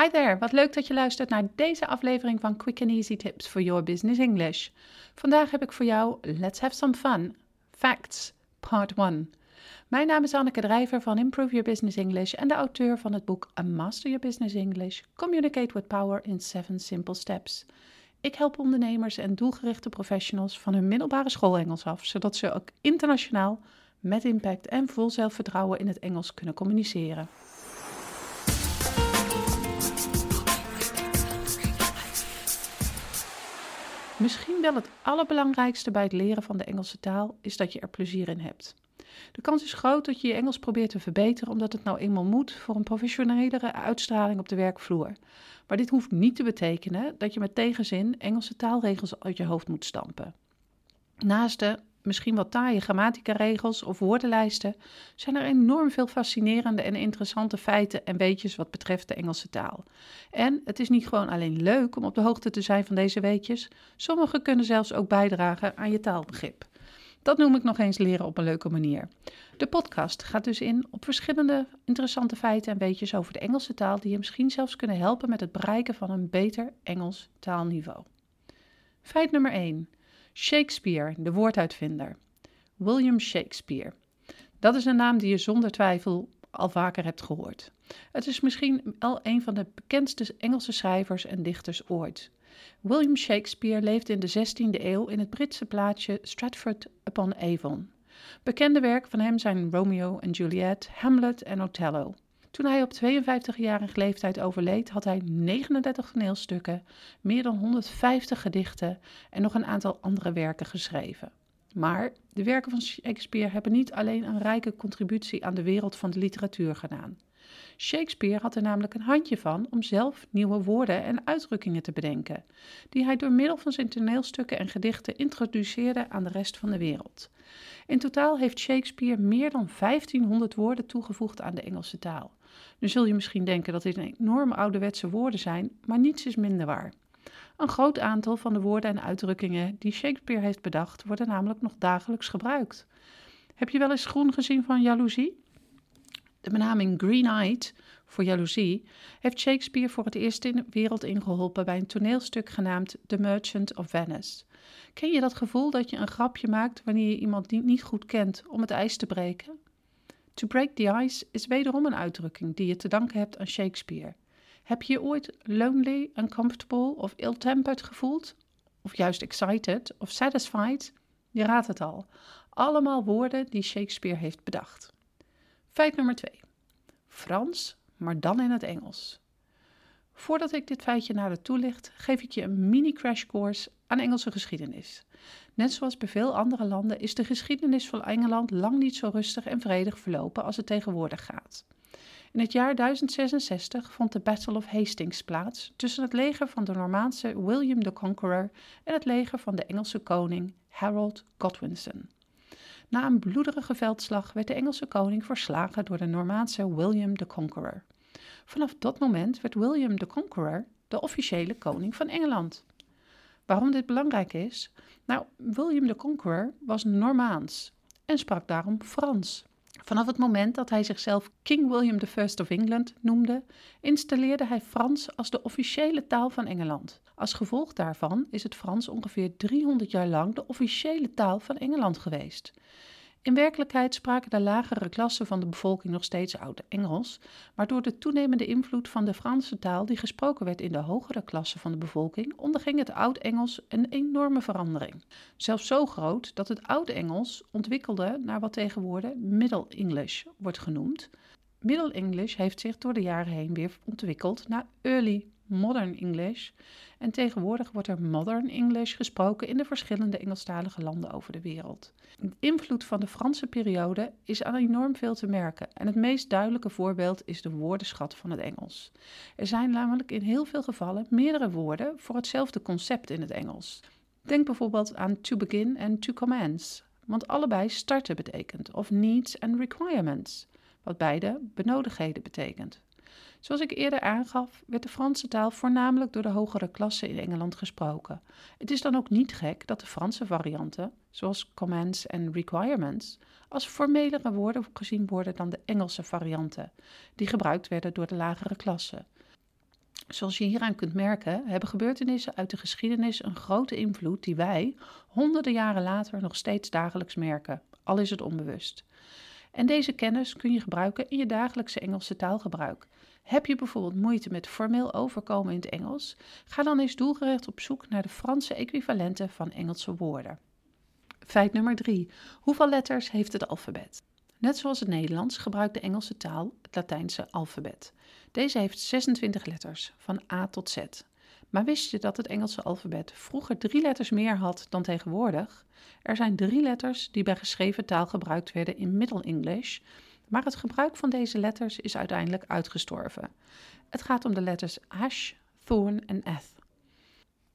Hi there, wat leuk dat je luistert naar deze aflevering van Quick and Easy Tips for Your Business English. Vandaag heb ik voor jou Let's Have Some Fun. Facts, Part 1. Mijn naam is Anneke Drijver van Improve Your Business English en de auteur van het boek A Master Your Business English: Communicate with Power in 7 Simple Steps. Ik help ondernemers en doelgerichte professionals van hun middelbare school Engels af, zodat ze ook internationaal met impact en vol zelfvertrouwen in het Engels kunnen communiceren. Misschien wel het allerbelangrijkste bij het leren van de Engelse taal is dat je er plezier in hebt. De kans is groot dat je je Engels probeert te verbeteren omdat het nou eenmaal moet voor een professionelere uitstraling op de werkvloer. Maar dit hoeft niet te betekenen dat je met tegenzin Engelse taalregels uit je hoofd moet stampen. Naast de misschien wat taaie grammatica-regels of woordenlijsten zijn er enorm veel fascinerende en interessante feiten en weetjes wat betreft de Engelse taal. En het is niet gewoon alleen leuk om op de hoogte te zijn van deze weetjes, sommige kunnen zelfs ook bijdragen aan je taalbegrip. Dat noem ik nog eens leren op een leuke manier. De podcast gaat dus in op verschillende interessante feiten en weetjes over de Engelse taal die je misschien zelfs kunnen helpen met het bereiken van een beter Engels taalniveau. Feit nummer 1. Shakespeare, de woorduitvinder. William Shakespeare. Dat is een naam die je zonder twijfel al vaker hebt gehoord. Het is misschien al een van de bekendste Engelse schrijvers en dichters ooit. William Shakespeare leefde in de 16e eeuw in het Britse plaatsje Stratford upon Avon. Bekende werken van hem zijn Romeo en Juliet, Hamlet en Othello. Toen hij op 52-jarige leeftijd overleed, had hij 39 toneelstukken, meer dan 150 gedichten en nog een aantal andere werken geschreven. Maar de werken van Shakespeare hebben niet alleen een rijke contributie aan de wereld van de literatuur gedaan. Shakespeare had er namelijk een handje van om zelf nieuwe woorden en uitdrukkingen te bedenken, die hij door middel van zijn toneelstukken en gedichten introduceerde aan de rest van de wereld. In totaal heeft Shakespeare meer dan 1500 woorden toegevoegd aan de Engelse taal. Nu zul je misschien denken dat dit een enorm ouderwetse woorden zijn, maar niets is minder waar. Een groot aantal van de woorden en uitdrukkingen die Shakespeare heeft bedacht, worden namelijk nog dagelijks gebruikt. Heb je wel eens groen gezien van jaloezie? De benaming green-eyed voor jaloezie heeft Shakespeare voor het eerst in de wereld ingeholpen bij een toneelstuk genaamd The Merchant of Venice. Ken je dat gevoel dat je een grapje maakt wanneer je iemand niet goed kent om het ijs te breken? To break the ice is wederom een uitdrukking die je te danken hebt aan Shakespeare. Heb je je ooit lonely, uncomfortable of ill-tempered gevoeld? Of juist excited of satisfied? Je raadt het al. Allemaal woorden die Shakespeare heeft bedacht. Feit nummer 2. Frans, maar dan in het Engels. Voordat ik dit feitje nader toelicht, geef ik je een mini crash course aan Engelse geschiedenis. Net zoals bij veel andere landen is de geschiedenis van Engeland lang niet zo rustig en vredig verlopen als het tegenwoordig gaat. In het jaar 1066 vond de Battle of Hastings plaats tussen het leger van de Normaanse William the Conqueror en het leger van de Engelse koning Harold Godwinson. Na een bloederige veldslag werd de Engelse koning verslagen door de Normaanse William the Conqueror. Vanaf dat moment werd William the Conqueror de officiële koning van Engeland. Waarom dit belangrijk is? Nou, William the Conqueror was Normaans en sprak daarom Frans. Vanaf het moment dat hij zichzelf King William I of England noemde, installeerde hij Frans als de officiële taal van Engeland. Als gevolg daarvan is het Frans ongeveer 300 jaar lang de officiële taal van Engeland geweest. In werkelijkheid spraken de lagere klassen van de bevolking nog steeds oud Engels, maar door de toenemende invloed van de Franse taal die gesproken werd in de hogere klassen van de bevolking, onderging het Oud-Engels een enorme verandering. Zelfs zo groot dat het Oud-Engels ontwikkelde naar wat tegenwoordig Middle English wordt genoemd. Middle English heeft zich door de jaren heen weer ontwikkeld naar Early Modern English. En tegenwoordig wordt er Modern English gesproken in de verschillende Engelstalige landen over de wereld. De invloed van de Franse periode is aan enorm veel te merken. En het meest duidelijke voorbeeld is de woordenschat van het Engels. Er zijn namelijk in heel veel gevallen meerdere woorden voor hetzelfde concept in het Engels. Denk bijvoorbeeld aan to begin en to commence, want allebei starten betekent, of needs and requirements, wat beide benodigdheden betekent. Zoals ik eerder aangaf, werd de Franse taal voornamelijk door de hogere klasse in Engeland gesproken. Het is dan ook niet gek dat de Franse varianten, zoals commands en requirements, als formelere woorden gezien worden dan de Engelse varianten, die gebruikt werden door de lagere klasse. Zoals je hieraan kunt merken, hebben gebeurtenissen uit de geschiedenis een grote invloed die wij honderden jaren later nog steeds dagelijks merken, al is het onbewust. En deze kennis kun je gebruiken in je dagelijkse Engelse taalgebruik. Heb je bijvoorbeeld moeite met formeel overkomen in het Engels? Ga dan eens doelgericht op zoek naar de Franse equivalenten van Engelse woorden. Feit nummer 3. Hoeveel letters heeft het alfabet? Net zoals het Nederlands gebruikt de Engelse taal het Latijnse alfabet. Deze heeft 26 letters, van A tot Z. Maar wist je dat het Engelse alfabet vroeger drie letters meer had dan tegenwoordig? Er zijn drie letters die bij geschreven taal gebruikt werden in Middle English, maar het gebruik van deze letters is uiteindelijk uitgestorven. Het gaat om de letters ash, thorn en eth.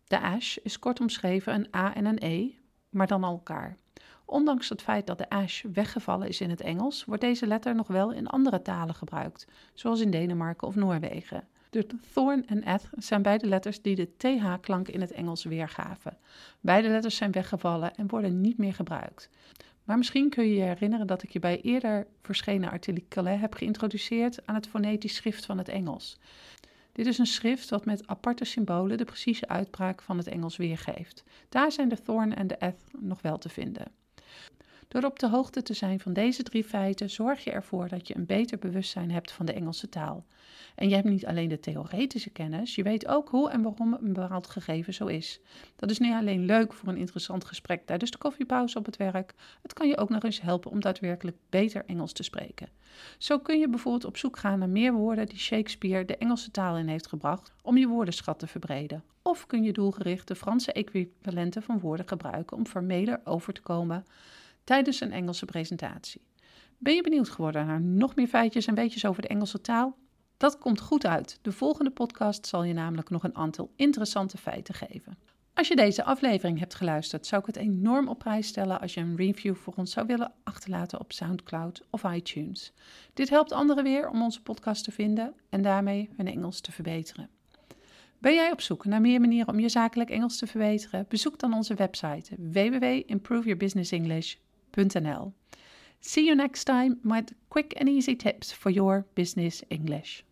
De ash is kort omschreven een A en een E, maar dan elkaar. Ondanks het feit dat de ash weggevallen is in het Engels, wordt deze letter nog wel in andere talen gebruikt, zoals in Denemarken of Noorwegen. De thorn en eth zijn beide letters die de th-klank in het Engels weergaven. Beide letters zijn weggevallen en worden niet meer gebruikt. Maar misschien kun je je herinneren dat ik je bij eerder verschenen artikelen heb geïntroduceerd aan het fonetisch schrift van het Engels. Dit is een schrift dat met aparte symbolen de precieze uitbraak van het Engels weergeeft. Daar zijn de thorn en de eth nog wel te vinden. Door op de hoogte te zijn van deze drie feiten zorg je ervoor dat je een beter bewustzijn hebt van de Engelse taal. En je hebt niet alleen de theoretische kennis, je weet ook hoe en waarom een bepaald gegeven zo is. Dat is niet alleen leuk voor een interessant gesprek tijdens de koffiepauze op het werk, het kan je ook nog eens helpen om daadwerkelijk beter Engels te spreken. Zo kun je bijvoorbeeld op zoek gaan naar meer woorden die Shakespeare de Engelse taal in heeft gebracht om je woordenschat te verbreden. Of kun je doelgericht de Franse equivalenten van woorden gebruiken om formeler over te komen tijdens een Engelse presentatie. Ben je benieuwd geworden naar nog meer feitjes en weetjes over de Engelse taal? Dat komt goed uit. De volgende podcast zal je namelijk nog een aantal interessante feiten geven. Als je deze aflevering hebt geluisterd, zou ik het enorm op prijs stellen als je een review voor ons zou willen achterlaten op SoundCloud of iTunes. Dit helpt anderen weer om onze podcast te vinden en daarmee hun Engels te verbeteren. Ben jij op zoek naar meer manieren om je zakelijk Engels te verbeteren? Bezoek dan onze website www.improveyourbusinessenglish.com See you next time with quick and easy tips for your business English.